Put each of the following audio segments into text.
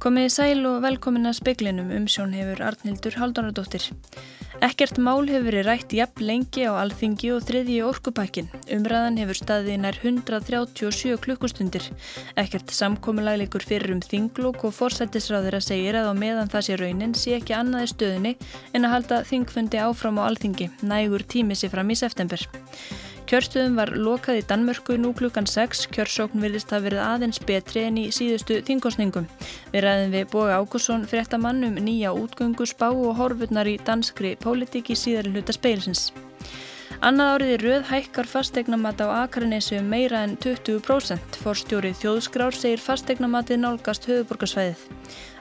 Komið í sæl og velkomin að speklinum um sjón hefur Arnildur Haldunardóttir. Ekkert mál hefur verið rætt jafn lengi á alþingi og þriðji orkupakkin. Umræðan hefur staðið nær 137 klukkustundir. Ekkert samkominnlag leikur fyrir um þinglúk og forsættisráður að segja að á meðan það sé raunin sé ekki annaði stöðunni en að halda þingfundi áfram á alþingi, nægur tími sér fram í september. Kjörstöðum var lokað í Danmörku nú klukkan 6. Kjörsókn virðist að verið aðeins betri en í síðustu þingosningum. Við ræðum við Boga Ákusson fréttamann um nýja útgöngu spá og horfurnar í danskri pólitík í síðari hluta speilsins. Annað árið í rauð hækkar fastegnamat á Akarnesi um meira en 20%. Forstjórið þjóðskrár segir fastegnamatið nálgast höfuborgarsvæðið.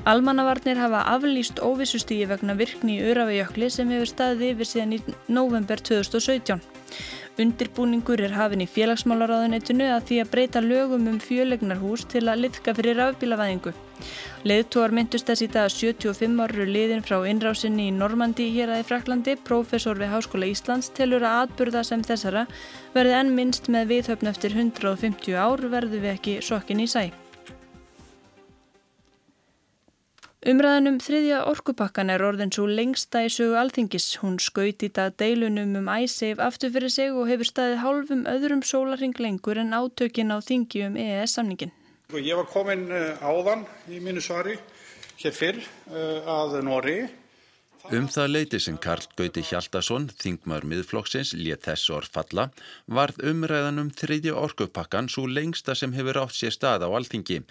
Almannavarnir hafa aflýst óvissustígi vegna virkni í Örafajökli sem hefur staðið yfir síðan í november 2017. Undirbúningur er hafin í félagsmálaráðuneytinu að því að breyta lögum um fjölegnarhús til að liðka fyrir rafbílavæðingu. Leðtóar myndust þess í dag 75 áru liðin frá innrásinni í Normandi hér aðeins Fraklandi, profesor við Háskóla Íslands, telur að atburða sem þessara verði enn minnst með viðhöfn eftir 150 ár verðu við ekki sokkin í sæ. Umræðinum þriðja orkupakkan er orðin svo lengsta í sögu alþingis. Hún skaut í dag deilunum um æsif aftur fyrir sig og hefur staðið hálfum öðrum sólaring lengur en átökin á þingi um EES-samningin. Ég var komin eh, áðan í mínu svari hér fyrr eh, að Nóri. Um það leiti sem Karl Gauti Hjaldarsson, þingmar miðflokksins, létt þess orð falla, varð umræðan um þriðja orkupakkan svo lengsta sem hefur átt sér stað á alþingi.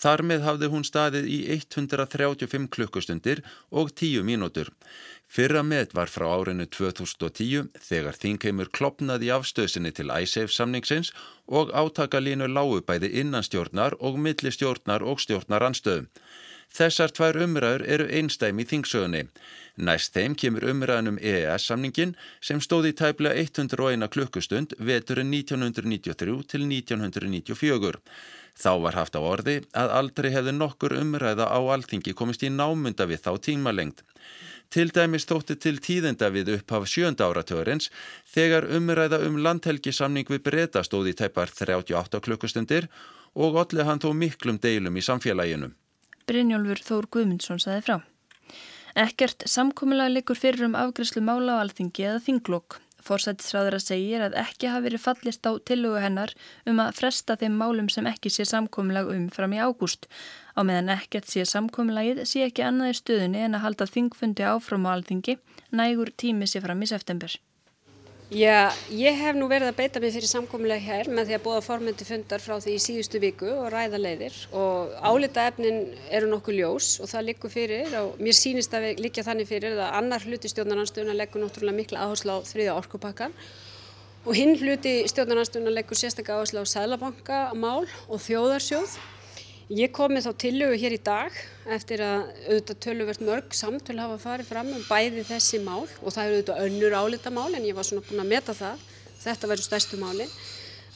Þar með hafði hún staðið í 135 klukkustundir og 10 mínútur. Fyrra með var frá árinu 2010 þegar þingheimur klopnaði afstöðsinni til ISAF samningsins og átakalínu lágubæði innanstjórnar og millistjórnar og stjórnaranstöðum. Þessar tvær umræður eru einstæmi í þingsögunni. Næst þeim kemur umræðan um EES-samningin sem stóði tæplega 101 klukkustund veturinn 1993 til 1994. Þá var haft á orði að aldrei hefði nokkur umræða á alþingi komist í námunda við þá tímalengt. Til dæmis þótti til tíðenda við upphaf sjönda áratörins þegar umræða um landhelgisamning við breyta stóði tæpar 38 klukkustundir og allir hann þó miklum deilum í samfélaginu. Brynjólfur Þór Guðmundsson saði frá. Ekkert samkominnlega likur fyrir um afgriðslu mála á alþingi eða þinglokk. Forsættisráður að segja að ekki hafi verið fallist á tillögu hennar um að fresta þeim málum sem ekki sé samkominlag um fram í ágúst. Á meðan ekkert sé samkominnlagið sé ekki annað í stöðunni en að halda þingfundi áfram á alþingi nægur tími sé fram í september. Já, ég hef nú verið að beita mig fyrir samkominlega hér með því að búa formöndi fundar frá því í síðustu viku og ræða leiðir. Og álita efnin eru nokkuð ljós og það likur fyrir og mér sínist að við líka þannig fyrir að annar hluti stjórnarnarstöðuna leggur náttúrulega mikla áherslu á þriða orkupakkan og hinn hluti stjórnarnarstöðuna leggur sérstaklega áherslu á sælabankamál og þjóðarsjóð Ég komi þá tillögu hér í dag eftir að auðvitað töluvert mörg samtölu hafa farið fram um bæði þessi mál og það eru auðvitað önnur álita mál en ég var svona búin að meta það, þetta verður stærstu máli,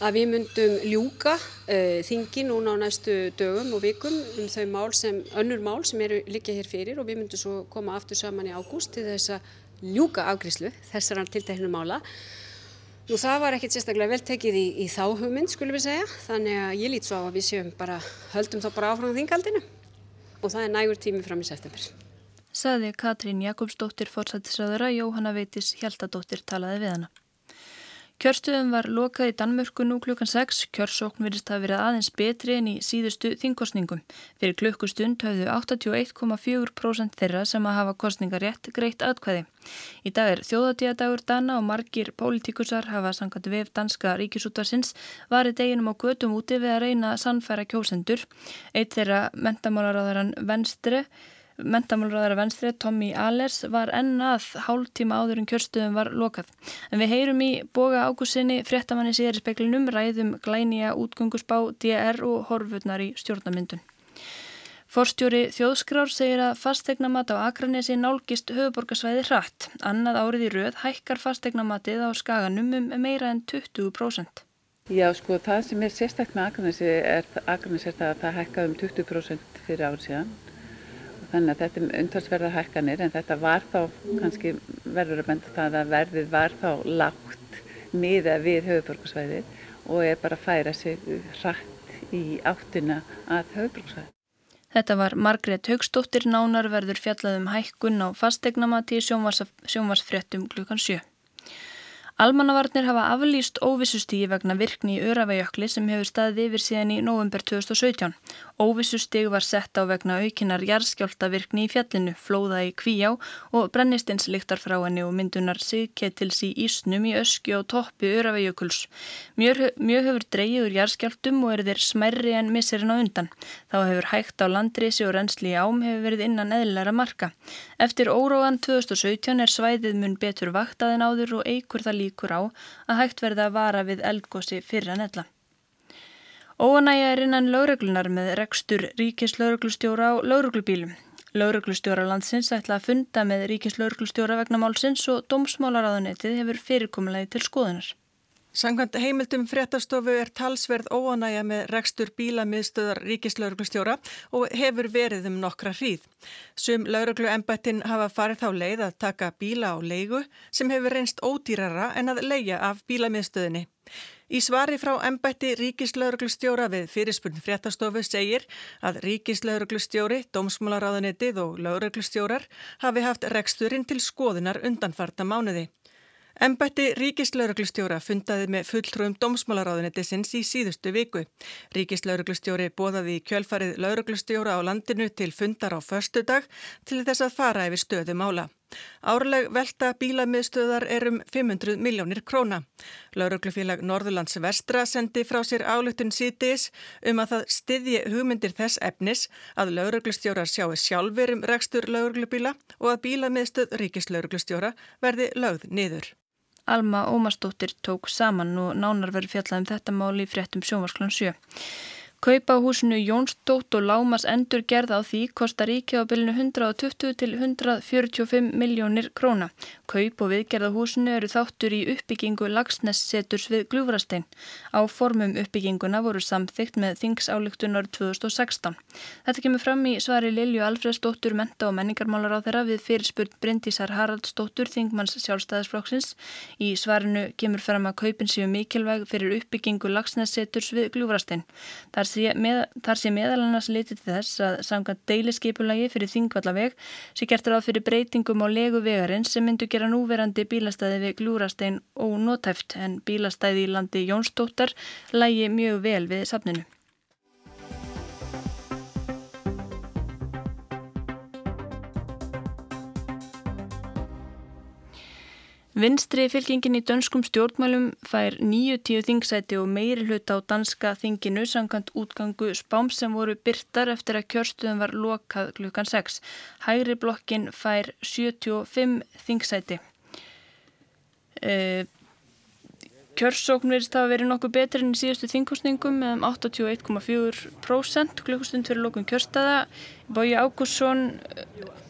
að við myndum ljúka uh, þingi núna á næstu dögum og vikum um þau mál sem, önnur mál sem eru líka hér fyrir og við myndum svo koma aftur saman í ágúst til þess að ljúka afgríslu þessar tiltæknu mála Nú það var ekkert sérstaklega vel tekið í, í þá hugmynd skulum við segja þannig að ég lít svo á að við séum bara höldum þá bara áfram þingaldinu og það er nægur tími fram í september. Saði Katrín Jakobsdóttir fórsættisraðara, Jóhanna Veitis Hjaltadóttir talaði við hana. Kjörstöðum var lokað í Danmörku nú klukkan 6. Kjörsókn virðist að vera aðeins betri en í síðustu þingkostningum. Fyrir klukkustund höfðu 81,4% þeirra sem að hafa kostningarétt greitt atkvæði. Í dag er þjóðatíðadagur Dana og margir pólitíkusar hafa sangat vef danska ríkisútvarsins varið deginum á götum úti við að reyna að sannfæra kjósendur. Eitt þeirra mentamálaráðaran Venstre Mentamálraðara venstri Tommy Allers var ennað hálf tíma áður en kjörstöðum var lokað. En við heyrum í boga ágúsinni fréttamanni síðar í speklinum ræðum glænija útgöngusbá DR og horfurnar í stjórnamyndun. Forstjóri Þjóðskrár segir að fastegnamat á Akranesi nálgist höfuborgarsvæði hratt. Annað árið í rauð hækkar fastegnamatið á skaganum um meira en 20%. Já sko það sem er sérstaklega með Akranesi er, Akranesi er það að það hækkaði um 20% fyrir árið síðan Þannig að þetta er umtalsverðar hækkanir en þetta var þá kannski verður að benda það að verðið var þá lágt miða við höfuborgarsvæðið og er bara að færa sig hratt í áttina að höfuborgarsvæðið. Þetta var Margrét Haugstóttir nánar verður fjallaðum hækkun á fastegnamati sjónvarsfréttum klukkan 7. Almannavarnir hafa aflýst óvissustígi vegna virkni í Öravejökli sem hefur staðið yfir síðan í november 2017. Óvissustíg var sett á vegna aukinar jarðskjáltavirkni í fjallinu, flóða í Kvíjá og brennistins líktar frá henni og myndunar sigketils í Ísnum í öskju og toppi Öravejökuls. Mjög, mjög hefur dreyið úr jarðskjáltum og er þeir smerri en misserinn á undan. Þá hefur hægt á landrisi og reynsli í ám hefur verið innan eðlæra marka. Eftir óróan 2017 er svæðið mun betur vaktaðin áður og eigur það líkur á að hægt verða að vara við eldgósi fyrir að netla. Óanægja er innan lögreglunar með rekstur ríkislauruglustjóra á lauruglubílum. Lauruglustjóra landsins ætla að funda með ríkislauruglustjóra vegna málsins og dómsmálaráðunetið hefur fyrirkomulegi til skoðunar. Sangkvæmt heimildum fréttastofu er talsverð óanægja með rekstur bílamiðstöðar ríkislauruglustjóra og hefur verið um nokkra hríð. Sum laurugluembættin hafa farið þá leið að taka bíla á leigu sem hefur reynst ódýrara en að leia af bílamiðstöðinni. Í svari frá embætti ríkislauruglustjóra við fyrirspurn fréttastofu segir að ríkislauruglustjóri, dómsmálaráðunitið og lauruglustjórar hafi haft reksturinn til skoðunar undanfarta mánuði. Embætti Ríkislauruglustjóra fundaði með fulltrúum dómsmálaráðunetisins í síðustu viku. Ríkislauruglustjóri bóðaði í kjölfarið lauruglustjóra á landinu til fundar á förstu dag til þess að fara yfir stöðu mála. Árleg velta bílamiðstöðar er um 500 miljónir króna. Lauruglufélag Norðurlands Vestra sendi frá sér álutun síðdeis um að það styðji hugmyndir þess efnis að lauruglustjórar sjáu sjálfur um rekstur lauruglubíla og að bílamiðstöð ríkislauruglustjóra verði lögð niður. Alma Ómarsdóttir tók saman og nánar verið fjallað um þetta mál í fréttum sjómasklan 7. Kaupa húsinu Jónsdótt og Lámas endur gerða á því kostar ríkja á bylnu 120 til 145 miljónir króna. Kaup og viðgerða húsinu eru þáttur í uppbyggingu lagsnesseturs við Glúfrastein. Á formum uppbygginguna voru samþygt með þingsálygtunar 2016. Þetta kemur fram í svari Lilju Alfredsdóttur menta og menningarmálar á þeirra við fyrirspurt Bryndísar Haraldsdóttur þingmanns sjálfstæðisflokksins. Í svarinu kemur fram að kaupin séu mikilvæg fyrir uppbyggingu lagsnesseturs við Glúfrastein. Þar sé, með, þar sé meðal annars litið til þess að sanga deiliskeipulagi fyrir þingvallaveg sé gert ráð fyrir breytingum á legu vegarinn sem myndu gera núverandi bílastæði við glúrastein og nótæft en bílastæði í landi Jónsdóttar lægi mjög vel við safninu. Vinstri fylkingin í dönskum stjórnmælum fær nýju tíu þingsæti og meiri hlut á danska þinginu samkvæmt útgangu spám sem voru byrtar eftir að kjörstuðum var lokað klukkan 6. Hægri blokkin fær 75 þingsæti. E, kjörsókn verist að veri nokkuð betri enn í síðustu þingkostningum með um 81,4% klukkustund fyrir lókun kjörstaða. Bói Ágússson,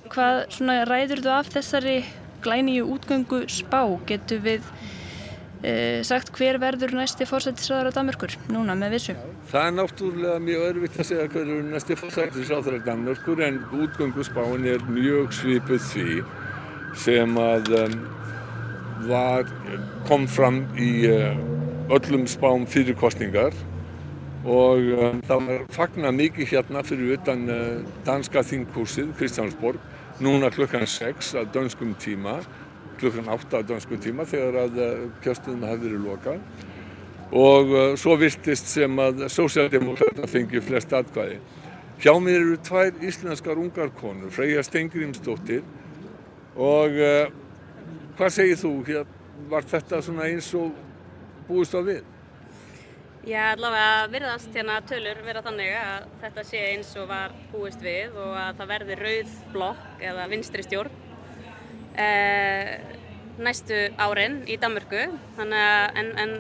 hvað ræður þú af þessari glæníu útgöngu spá getur við e, sagt hver verður næsti fórsættisræðar á Danmörkur núna með vissu? Það er náttúrulega mjög örfitt að segja hver er næsti fórsættisræðar á Danmörkur en útgöngu spáin er mjög svipuð því sem að um, var, kom fram í uh, öllum spám fyrir kostningar og um, það var fagna mikið hérna fyrir utan uh, danska þingkúsið Kristjánsborg núna klukkan 6 að dönskum tíma klukkan 8 að dönskum tíma þegar að eh, kjöstuðum hefði verið lokað og uh, svo virtist sem að sósjaldemokrata fengi flest atkvæði. Hjá mér eru tvær íslenskar ungarkonur, Freyja Stengrimsdóttir og uh, hvað segir þú? Var þetta eins og búist á við? Já, allavega virðast hérna tölur vera þannig að þetta sé eins og var búist við og að það verði rauð blokk eða vinstri stjórn eh, næstu árin í Danmörku. En, en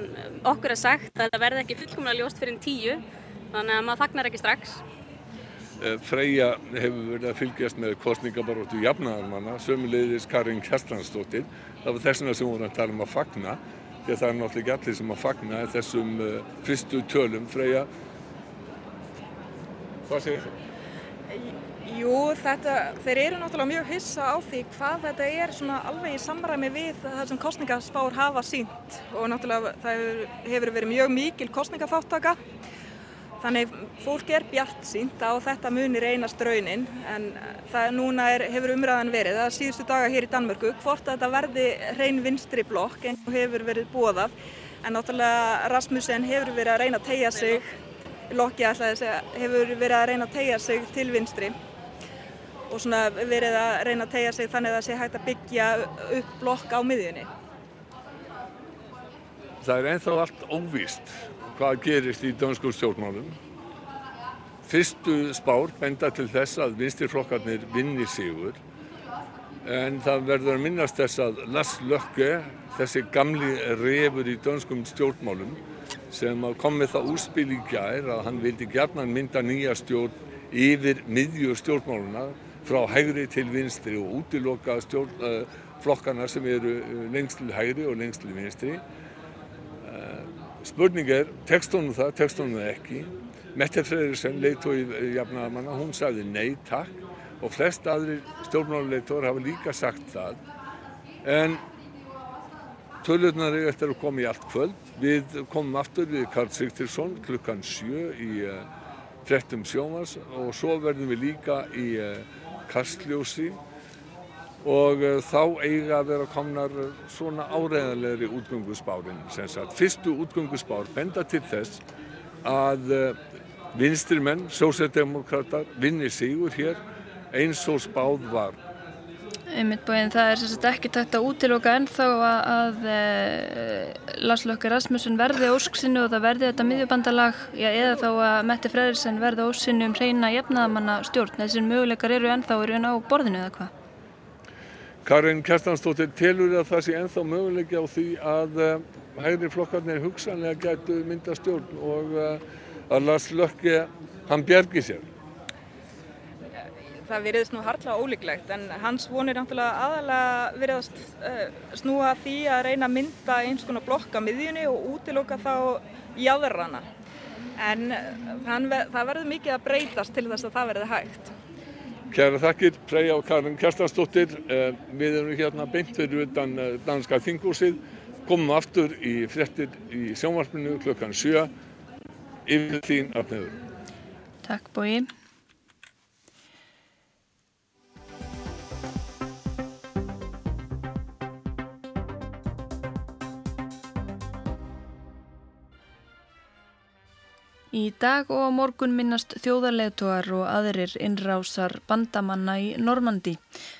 okkur er sagt að það verði ekki fullkomlega ljóst fyrir tíu þannig að maður fagnar ekki strax. Eh, Freyja hefur verið að fylgjast með kostningabaróttu jafnaðarmanna, sömulegðis Karin Kjastlandsdóttir, það var þessuna sem voru að tala um að fagna því að það er náttúrulega ekki allir sem að fagna þessum uh, fyrstu tölum Freyja. Hvað segir það? Jú, þetta, þeir eru náttúrulega mjög hissa á því hvað þetta er svona alveg í samræmi við það sem kostningaspár hafa sínt og náttúrulega það hefur, verið mjög mikil kostningaþáttaka Þannig fólk er bjart sínt á þetta muni reynast raunin en það núna er, hefur umræðan verið að síðustu daga hér í Danmörku hvort að þetta verði reyn vinstri blokk en hefur verið bóðað en náttúrulega Rasmussen hefur verið að reyna að tegja sig, Lokki ætlaði að segja, hefur verið að reyna að tegja sig til vinstri. Og svona verið að reyna að tegja sig þannig að það sé hægt að byggja upp blokk á miðjunni. Það er enþá allt óvíst hvað gerist í dönsku stjórnmálum. Fyrstu spár benda til þess að vinstirflokkarnir vinni sigur en það verður að minnast þess að Lars Løkke, þessi gamli refur í dönskum stjórnmálum sem kom með það útspil í gær að hann vildi gerna mynda nýja stjórn yfir miðju stjórnmáluna frá hægri til vinstri og útiloka stjórn, uh, flokkana sem eru lengst til hægri og lengst til vinstri Spurning er, tekst honum það, tekst honum það ekki. Mette Freyrirsen, leitói jafnaðamanna, hún sagði nei takk og flest aðri stjórnmáluleitóður hafa líka sagt það. En tölurnar eru eftir að koma í allt kvöld. Við komum aftur við Karl Sigtirsson klukkan sjö í uh, frettum sjómas og svo verðum við líka í uh, Kastljósi og uh, þá eiga að vera komnar svona áreðanlegri sagt. Fyrstu útgöngusspár benda til þess að uh, vinstrimenn, sósætdemokrater, vinni sigur hér eins og spáð var. Einmitt búinn, það er sérst ekki tægt að útiloka ennþá að, að e, Lars Lökke Rasmussen verði ósksinu og það verði þetta miðjubandalag já, eða þá að Mette Freyrirsen verði ósksinu um reyna jefnaðamanna stjórn. Þessir möguleikar eru ennþá eru enn á borðinu eða hvað? Karin Kjartansdóttir telur að það sé enþá möguleiki á því að uh, hægri flokkarnir hugsanlega gætu mynda stjórn og uh, að Lars Lökke, hann bjergi sér. Það veriðist nú hartlega ólíklegt en hans vonir náttúrulega aðalega verið að uh, snúa því að reyna að mynda eins konar blokka miðjunni og útiloka þá jáðurrana. En það verður mikið að breytast til þess að það verði hægt. Kæra þakkir, Freyja og Karin Kjartansdóttir. Eh, við erum hérna beint fyrir utan eh, danska þingúsið. Komum aftur í frettir í sjónvarpinu klukkan 7. Yfir þín afnöður. Takk bói. Í dag og á morgun minnast þjóðarleðtogar og aðrir innrásar bandamanna í Normandi.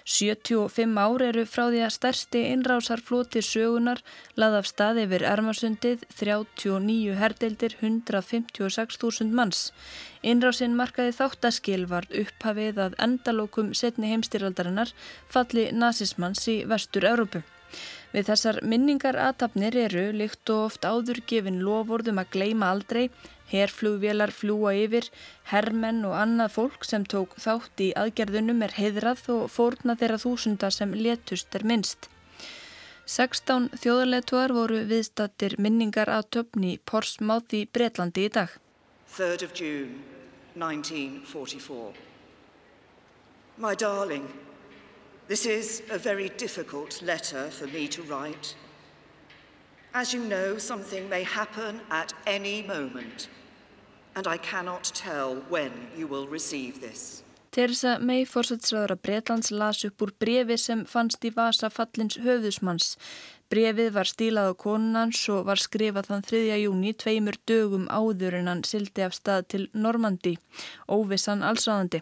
75 ár eru frá því að stærsti innrásarfloti sögunar lað af stað yfir Ermarsundið 39 herdeildir 156.000 manns. Innrásinn markaði þáttaskil var upphafið að endalókum setni heimstyraldarinnar falli nazismans í vestur Európu. Við þessar minningar aðtapnir eru líkt og oft áður gefin lofórðum að gleima aldrei Herflugvélar fljúa yfir, hermenn og annað fólk sem tók þátt í aðgerðunum er heiðrað og fórna þeirra þúsunda sem letust er minnst. 16 þjóðarleituar voru viðstattir minningar að töfni Porsmáð í Breitlandi í dag. 3rd of June 1944 My darling, this is a very difficult letter for me to write. As you know, something may happen at any moment, and I cannot tell when you will receive this. Theresa May fórsætsraður að Breitlands las upp úr brefi sem fannst í vasa fallins höfðusmanns. Brefið var stílað á konunans og var skrifað þann 3. júni tveimur dögum áður en hann sildi af stað til Normandi, óvissan allsraðandi.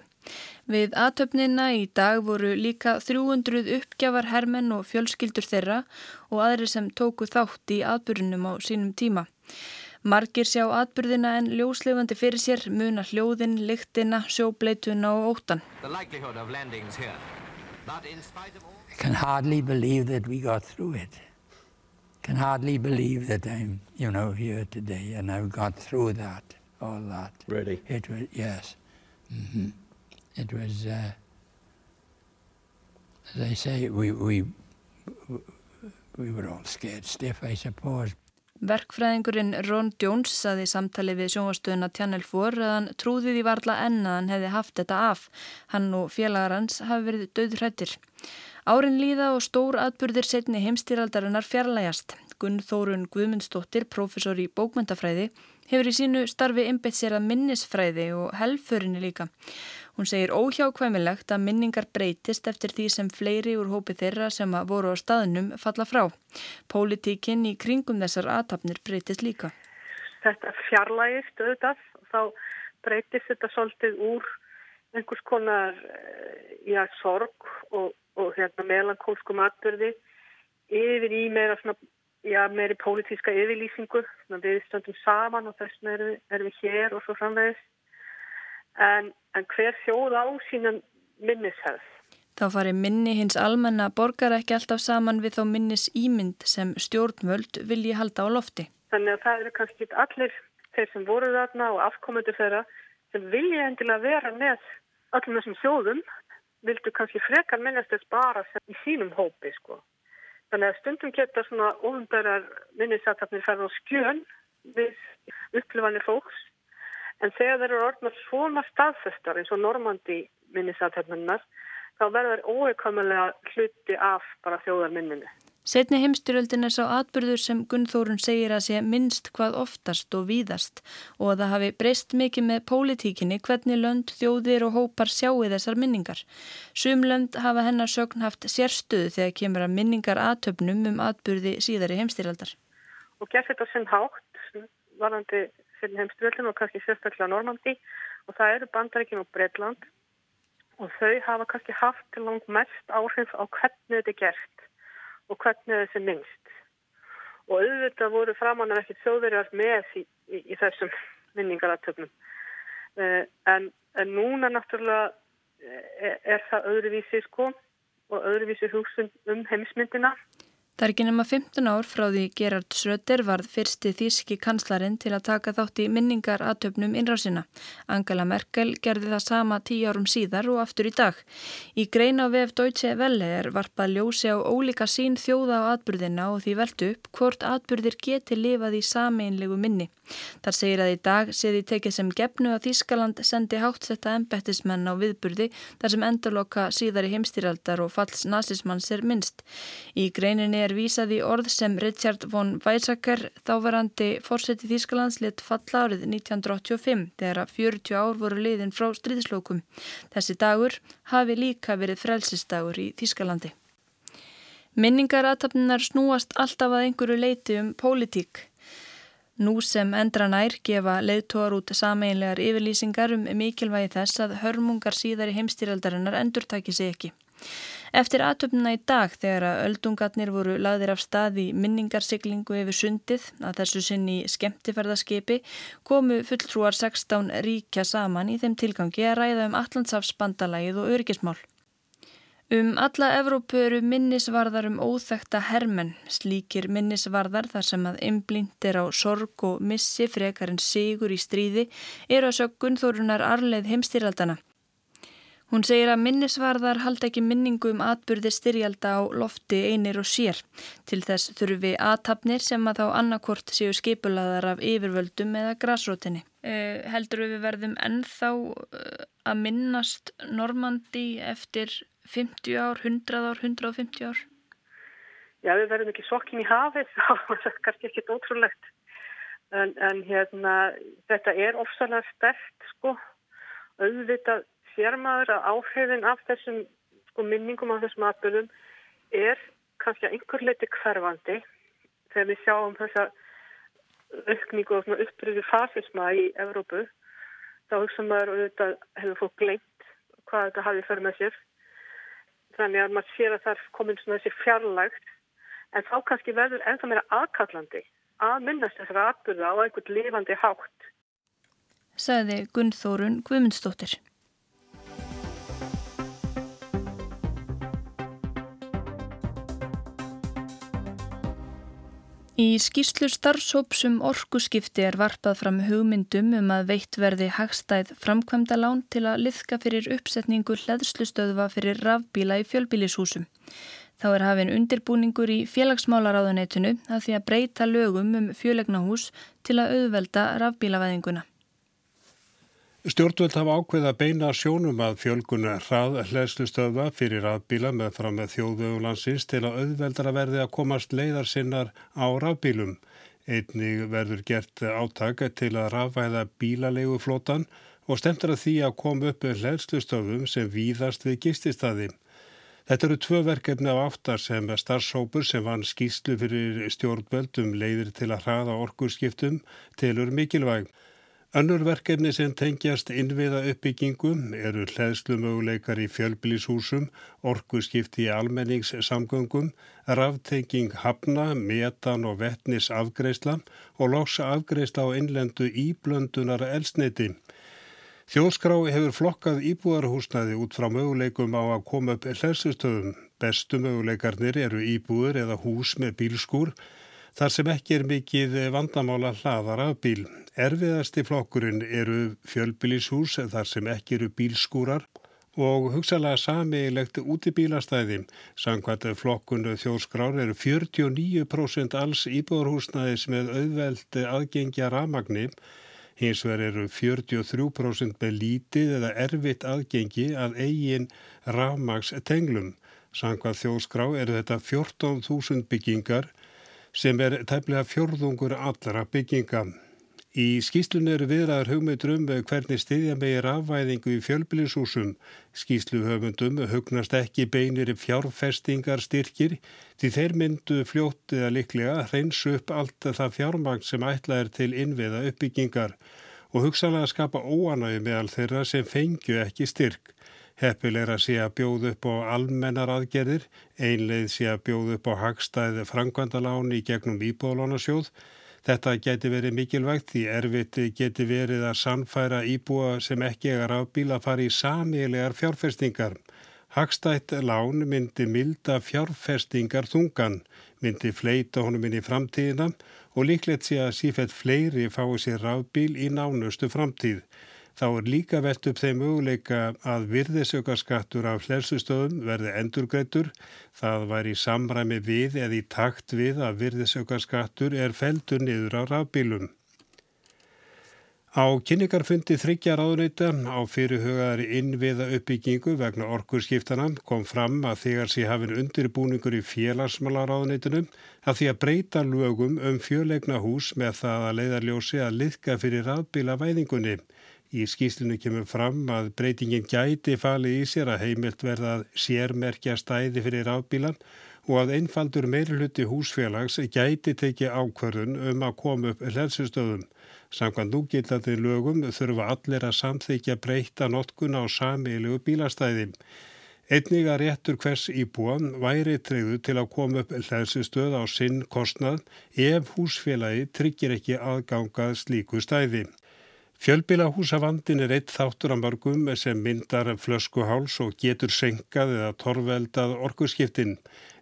Við aðtöfnina í dag voru líka 300 uppgjafar hermenn og fjölskyldur þeirra og aðri sem tóku þátt í atbyrjunum á sínum tíma. Margir sjá atbyrðina en ljóslefandi fyrir sér muna hljóðin, lyktina, sjóbleituna og óttan. I can hardly believe that we got through it. Can hardly believe that I'm, you know, here today and I've got through that, all that. Really? It was, yes. Mm-hmm. It was, uh, as I say, we, we, we were all scared stiff, I suppose. Verkfræðingurinn Ron Jones saði samtali við sjónvastöðuna Channel 4 að hann trúði því varla enn að hann hefði haft þetta af. Hann og félagar hans hafi verið döðrættir. Árin líða og stór atbyrðir setni heimstýraldarinnar fjarlægast. Gunnþórun Guðmundsdóttir, profesor í bókmyndafræði, hefur í sínu starfi einbeitt sér að minnisfræði og helförinni líka. Hún segir óhjákvæmilegt að minningar breytist eftir því sem fleiri úr hópi þeirra sem voru á staðnum falla frá. Pólitíkinn í kringum þessar aðtapnir breytist líka. Þetta fjarlægist auðvitað þá breytist þetta svolítið úr einhvers konar eh, já, sorg og, og hérna, melankólskum atbyrði yfir í meira svona já, meiri pólitíska yfirlýsingu við stöndum saman og þess vegna erum, erum við hér og svo framvegist en, en hver þjóð á sína minnishefð Þá fari minni hins almenna borgar ekki alltaf saman við þá minnis ímynd sem stjórnvöld vilji halda á lofti. Þannig að það eru kannski allir þeir sem voru þarna og afkomendur þeirra sem vilja endilega vera með öllum þessum þjóðum vildu kannski frekar minnast þess bara í sínum hópi sko. Þannig að stundum geta svona ofunbærar minnisatarnir færð á skjön við upplifanir fólks en þegar þeir eru orðnar svona staðfestar eins og normandi minnisatarnirnar þá verður óeikomulega hluti af bara þjóðarminninu. Setni heimstyröldin er sá atbyrður sem Gunnþórun segir að sé minnst hvað oftast og víðast og að það hafi breyst mikið með pólitíkinni hvernig lönd, þjóðir og hópar sjáu þessar minningar. Sum lönd hafa hennar sögn haft sérstöðu þegar kemur að minningar aðtöfnum um atbyrði síðari heimstyröldar. Og gerð þetta sem hátt varandi fyrir heimstyröldin og kannski sérstaklega Normandi og það eru bandaríkin og Breitland og þau hafa kannski haft langt mest áhrif á hvernig þetta er gert og hvernig þessi minnst. Og auðvitað voru framannar ekki þjóðverjar með í, í, í þessum minningaratöfnum. Eh, en, en núna náttúrulega er, eh, er það öðruvísi sko og öðruvísi hugsun um heimsmyndina Það er ekki nema 15 ár frá því Gerard Schröder varð fyrsti þíski kanslarinn til að taka þátt í minningar aðtöfnum innrásina. Angela Merkel gerði það sama tíu árum síðar og aftur í dag. Í greina vef Deutsche Welle er varpað ljósi á ólíka sín þjóða á atbyrðina og því veldu upp hvort atbyrðir geti lifað í sameinlegu minni. Þar segir að í dag sé því tekið sem gefnu að Þískaland sendi háttsetta embettismenn á viðburði þar sem endurloka síðari heimstýraldar og falls nazismanns er minnst. Í greininni er vísað í orð sem Richard von Weizsäcker, þáverandi fórseti Þískalands, lit falla árið 1985 þegar að 40 ár voru liðin frá stríðslókum. Þessi dagur hafi líka verið frelsisdagur í Þískalandi. Minningaratabninar snúast alltaf að einhverju leiti um pólitík. Nú sem endra nær gefa leiðtóar út sameinlegar yfirlýsingar um mikilvægi þess að hörmungar síðar í heimstýraldarinnar endur taki sig ekki. Eftir aðtöfnuna í dag þegar að öldungatnir voru lagðir af stað í minningarsiglingu yfir sundið að þessu sinni skemmtifærðaskipi komu fulltrúar 16 ríkja saman í þeim tilgangi að ræða um Allandsafsbandalægið og örgismál. Um alla Evrópu eru minnisvarðar um óþekta hermenn, slíkir minnisvarðar þar sem að einblindir á sorg og missi frekar en sigur í stríði eru að söggun þórunar arleið heimstýraldana. Hún segir að minnisvarðar halda ekki minningu um atbyrði styrjalda á lofti einir og sér. Til þess þurfi aðtapnir sem að þá annarkort séu skipulaðar af yfirvöldum eða grásrótinni. Uh, heldur við verðum ennþá uh, að minnast Normandi eftir 50 ár, 100 ár, 150 ár? Já, við verðum ekki sokkin í hafið, það er kannski ekkit ótrúlegt. En, en hérna, þetta er ofsalega stert, sko, auðvitað sér maður að áhrifin af þessum sko, minningum af þessum atbyrðum er kannski að einhver leiti hverfandi þegar við sjáum þessa aukningu og uppröðu fasisma í Evrópu. Þá hugsa maður og þetta hefur fólk gleint hvað þetta hafi fyrir með sér? Þannig að maður sér að það er komin svona þessi fjarlægt. En þá kannski verður ennþá meira aðkallandi að minnast þessara atbyrða á einhvern lifandi hátt. Saði Gunnþórun Guðmundsdóttir Í skýrslu starfsópsum orkuskipti er varpað fram hugmyndum um að veitt verði hagstæð framkvæmda lán til að liðka fyrir uppsetningu hleðslustöðva fyrir rafbíla í fjölbílishúsum. Þá er hafinn undirbúningur í félagsmálaráðuneytinu að því að breyta lögum um fjölegnahús til að auðvelda rafbílavæðinguna. Stjórnvöld hafa ákveð að beina sjónum að fjölguna hrað hlæslustöða fyrir aðbíla með fram með þjóðvegulansins til að auðveldara verði að komast leiðar sinnar á rafbílum. Einnig verður gert átaka til að rafvæða bílalegu flótan og stemtur að því að koma upp hlæslustöðum sem víðast við gististadi. Þetta eru tvö verkefni á aftar sem starfsópur sem vann skýslu fyrir stjórnvöldum leiðir til að hraða orkurskiptum tilur mikilvæg. Önnur verkefni sem tengjast innviða uppbyggingum eru hlæðslumöguleikar í fjölbílishúsum, orkuskipti í almenningssamgöngum, ráftenging hafna, metan og vettnis afgreisla og loksa afgreisla á innlendu íblöndunar elsniti. Þjóðskrá hefur flokkað íbúðarhúsnaði út frá möguleikum á að koma upp hlæðslustöðum. Bestu möguleikarnir eru íbúður eða hús með bílskúr þar sem ekki er mikið vandamála hlaðar af bíl. Erfiðasti flokkurinn eru fjölbílishús þar sem ekki eru bílskúrar og hugsalega samiðilegt út í bílastæði. Samkvæmt flokkunu þjóðskrár eru 49% alls íbúðarhúsnaðis með auðveldi aðgengja ramagni. Hins vegar eru 43% með lítið eða erfitt aðgengi að eigin ramags tenglum. Samkvæmt þjóðskrá eru þetta 14.000 byggingar sem er tæmlega fjörðungur allara bygginga. Í skýslunni eru viðraður hugmyndur um hvernig stiðja megir afvæðingu í fjölbílisúsum. Skýsluhöfundum hugnast ekki beinir fjárfestingar styrkir því þeir myndu fljóttið að liklega hreinsu upp allt það fjármagn sem ætla er til innviða uppbyggingar og hugsalega skapa óanægi meðal þeirra sem fengju ekki styrk. Heppil að sé að bjóð upp á almennar aðgerðir, einleið sé að bjóð upp á hagstæði frangvandaláni í gegnum íbúðalónasjóð. Þetta geti verið mikilvægt því erfitt geti verið að sannfæra íbúa sem ekki er að bíla að fara í samilegar fjárfestingar. Hagstætt lán myndi milda fjárfestingar þungan, myndi fleita honum inn í framtíðina og líklegt sé að sífett fleiri fái sér rafbíl í nánustu framtíð. Þá er líka velt upp þeim möguleika að virðisaukarskattur af hlærstustöðum verði endurgreitur. Það var í samræmi við eða í takt við að virðisaukarskattur er feltur niður á rafbílum. Á kynningarfundi þryggja ráðuneyta á fyrirhugaðari innviða uppbyggingu vegna orkurskiptana kom fram að þegar sé hafinn undirbúningur í félagsmála ráðuneytunum að því að breyta lögum um fjöleikna hús með það að leiðarljósi að liðka fyrir rafbíla væðingunni. Í skýslinu kemur fram að breytingin gæti falið í sér að heimilt verða að sérmerkja stæði fyrir rafbílan og að einfaldur meiruluti húsfélags gæti tekið ákvörðun um að koma upp hlæðsustöðum. Samkvæmt núgillandi lögum þurfa allir að samþykja breyta notkun á samílu bílastæði. Einnig að réttur hvers íbúan væri treyðu til að koma upp hlæðsustöð á sinn kostnað ef húsfélagi tryggir ekki aðgangað slíku stæði. Fjölbílahúsavandin er eitt þáttur af mörgum sem myndar flöskuháls og getur senkað eða torveldað orkuskiptin.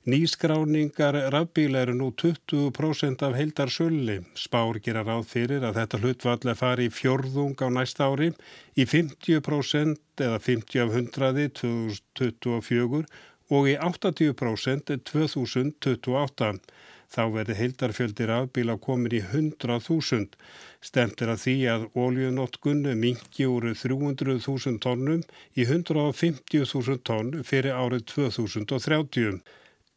Nýskráningar rafbíla eru nú 20% af heildar sölli. Spár gera ráð fyrir að þetta hlutvall er farið í fjörðung á næsta ári í 50% eða 50 af 100 2024 og í 80% 2028. Þá verði heildarfjöldir afbíla komin í 100.000. Stemt er að því að óljunotkun mingi úr 300.000 tónnum í 150.000 tónn fyrir árið 2030.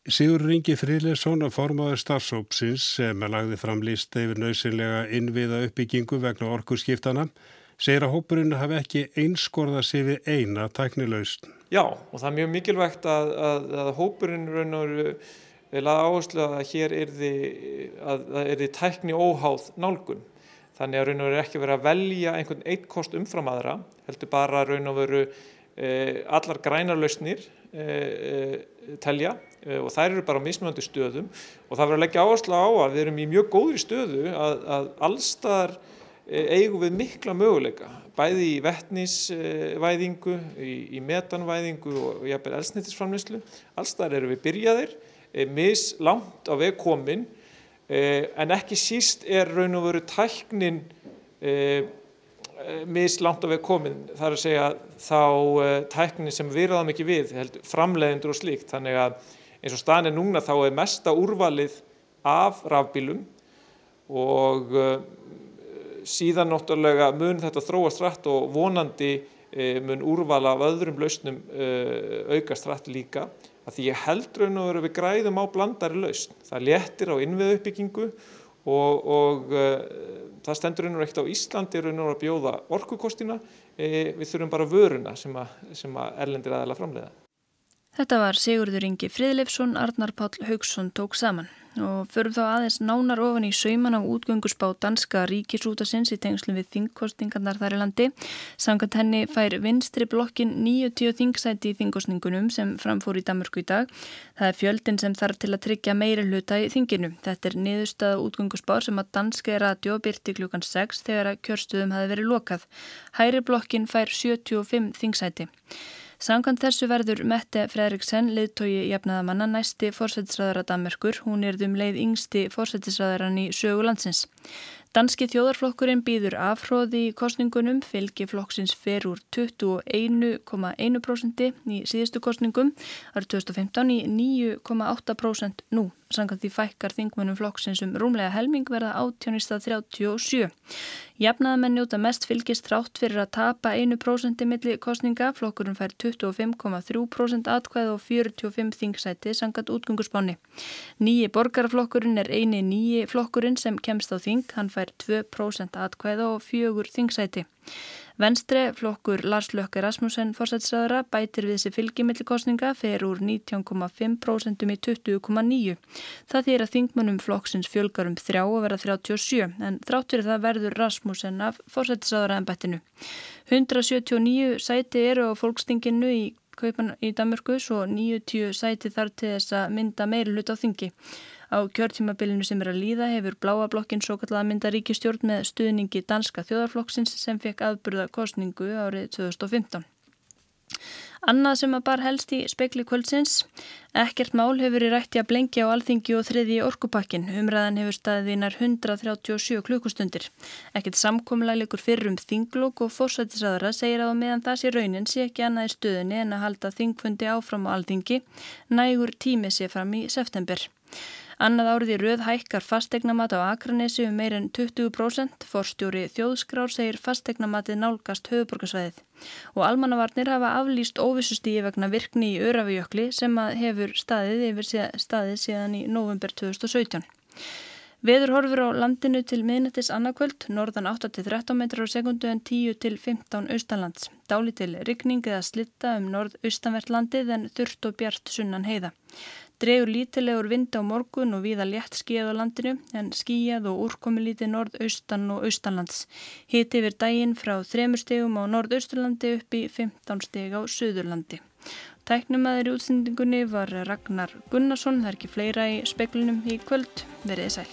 Sigur Ringi Fríðlesson formáður starfsópsins sem lagði fram list yfir nöysinlega innviða uppbyggingu vegna orkurskiptana segir að hópurinn hafi ekki einskorða sig við eina tæknilaust. Já og það er mjög mikilvægt að, að, að hópurinn raun og veru laða áherslu að hér er þið tækni óháð nálgun. Þannig að raun og veru ekki verið að velja einhvern eitt kost umfram aðra, heldur bara raun og veru e, allar grænarlausnir e, e, telja e, og þær eru bara á mismunandi stöðum og það verður að leggja áherslu á að við erum í mjög góðri stöðu að, að allstar e, eigum við mikla möguleika, bæði í vettnisvæðingu, í, í metanvæðingu og jafnveg elsnittisframlýslu, allstar eru við byrjaðir Eh, mis langt á veg komin eh, en ekki síst er raun og veru tæknin eh, mis langt á veg komin. Þar að segja þá tæknin sem virðaðum ekki við framleiðendur og slíkt. Þannig að eins og staðin er núna þá er mesta úrvalið af rafbílum og síðan náttúrulega mun þetta þróast rætt og vonandi mun úrvala af öðrum lausnum aukast rætt líka að því ég held raun og veru við græðum á blandari lausn. Það léttir á innviðu uppbyggingu og, og uh, það stendur raun og veru ekkert á Íslandi raun og veru að bjóða orkukostina, e, við þurfum bara vöruna sem að, sem að erlendir aðala framleiða. Þetta var Sigurður Ingi Fridleifsson, Arnar Páll Haugsson tók saman og förum þá aðeins nánar ofan í sauman á útgöngusbá danska ríkisútasins í tengslum við þingkostingarnar þar í landi. Samkvæmt henni fær vinstri blokkin 90 þingsæti í þingkostningunum sem framfór í Damurku í dag. Það er fjöldin sem þarf til að tryggja meiri hluta í þinginu. Þetta er niðurstaða útgöngusbár sem að danska radio byrti klukkan 6 þegar að kjörstuðum hafi verið lokað. Hæri blokkin fær 75 þingsæti. Samkvæmt þessu verður Mette Fredriksen, leiðtogi jafnaðamanna, næsti fórsættisræðara Danmerkur. Hún er um leið yngsti fórsættisræðaran í sögulandsins. Danski þjóðarflokkurinn býður afhróði í kostningunum, fylgi flokksins fer úr 21,1% í síðustu kostningum, árið 2015 í 9,8% nú. Sannkvæmt því fækkar þingmennum flokksins um rúmlega helming verða átjónist að 37. Jafnaðamenn njóta mest fylgist þrátt fyrir að tapa 1% milli kostninga, flokkurinn fær 25,3% atkvæð og 45 þingsæti sannkvæmt útgöngusbáni. Nýji borgarflokkurinn er eini nýji flokkurinn sem kemst á þing, hann fær 2% atkvæð og 4 þingsæti. Venstre flokkur Lars Lökke Rasmussen fórsætsræðara bætir við þessi fylgimillikostninga fer úr 19,5% í 20,9%. Það þýr að þingmunum flokksins fjölgar um þrjá að vera 37 en þrátt fyrir það verður Rasmussen af fórsætsræðara en bættinu. 179 sæti eru á fólkstinginu í kaupan í Danmörku svo 90 sæti þar til þess að mynda meiri hlut á þingi. Á kjörtímabilinu sem er að líða hefur bláablokkin svo kallega mynda ríkistjórn með stuðningi danska þjóðarflokksins sem fekk aðburða kostningu árið 2015. Annað sem að bar helst í spekli kvöldsins, ekkert mál hefur í rætti að blengja á alþingi og þriði orkupakkin. Umræðan hefur staðið einar 137 klukkustundir. Ekkert samkomlælikur fyrir um þinglokk og fórsættisadara segir að meðan það sé raunin sé ekki annað í stöðinni en að halda þingfundi áfram á alþingi, nægur tími sé fram í september. Annað árið í rauð hækkar fastegnamat á Akranesi um meirinn 20%. Forstjóri þjóðskrár segir fastegnamatið nálgast höfuborgarsvæðið. Og almannavarnir hafa aflýst óvissustígi vegna virkni í Örafijökli sem hefur staðið yfir staðið síðan í november 2017. Veður horfur á landinu til miðnættis annarkvöld, norðan 8-13 metrar á sekundu en 10-15 austanlands. Dáli til rykning eða slitta um norð-austanvert landið en þurft og bjart sunnan heiða. Dregur lítilegur vind á morgun og viða létt skíð á landinu en skíjað og úrkomi lítið norð-austan og austanlands. Hiti yfir daginn frá 3 stegum á norð-austurlandi upp í 15 steg á söðurlandi. Tæknumæður í útsendingunni var Ragnar Gunnarsson, það er ekki fleira í speklunum í kvöld, verið sæl.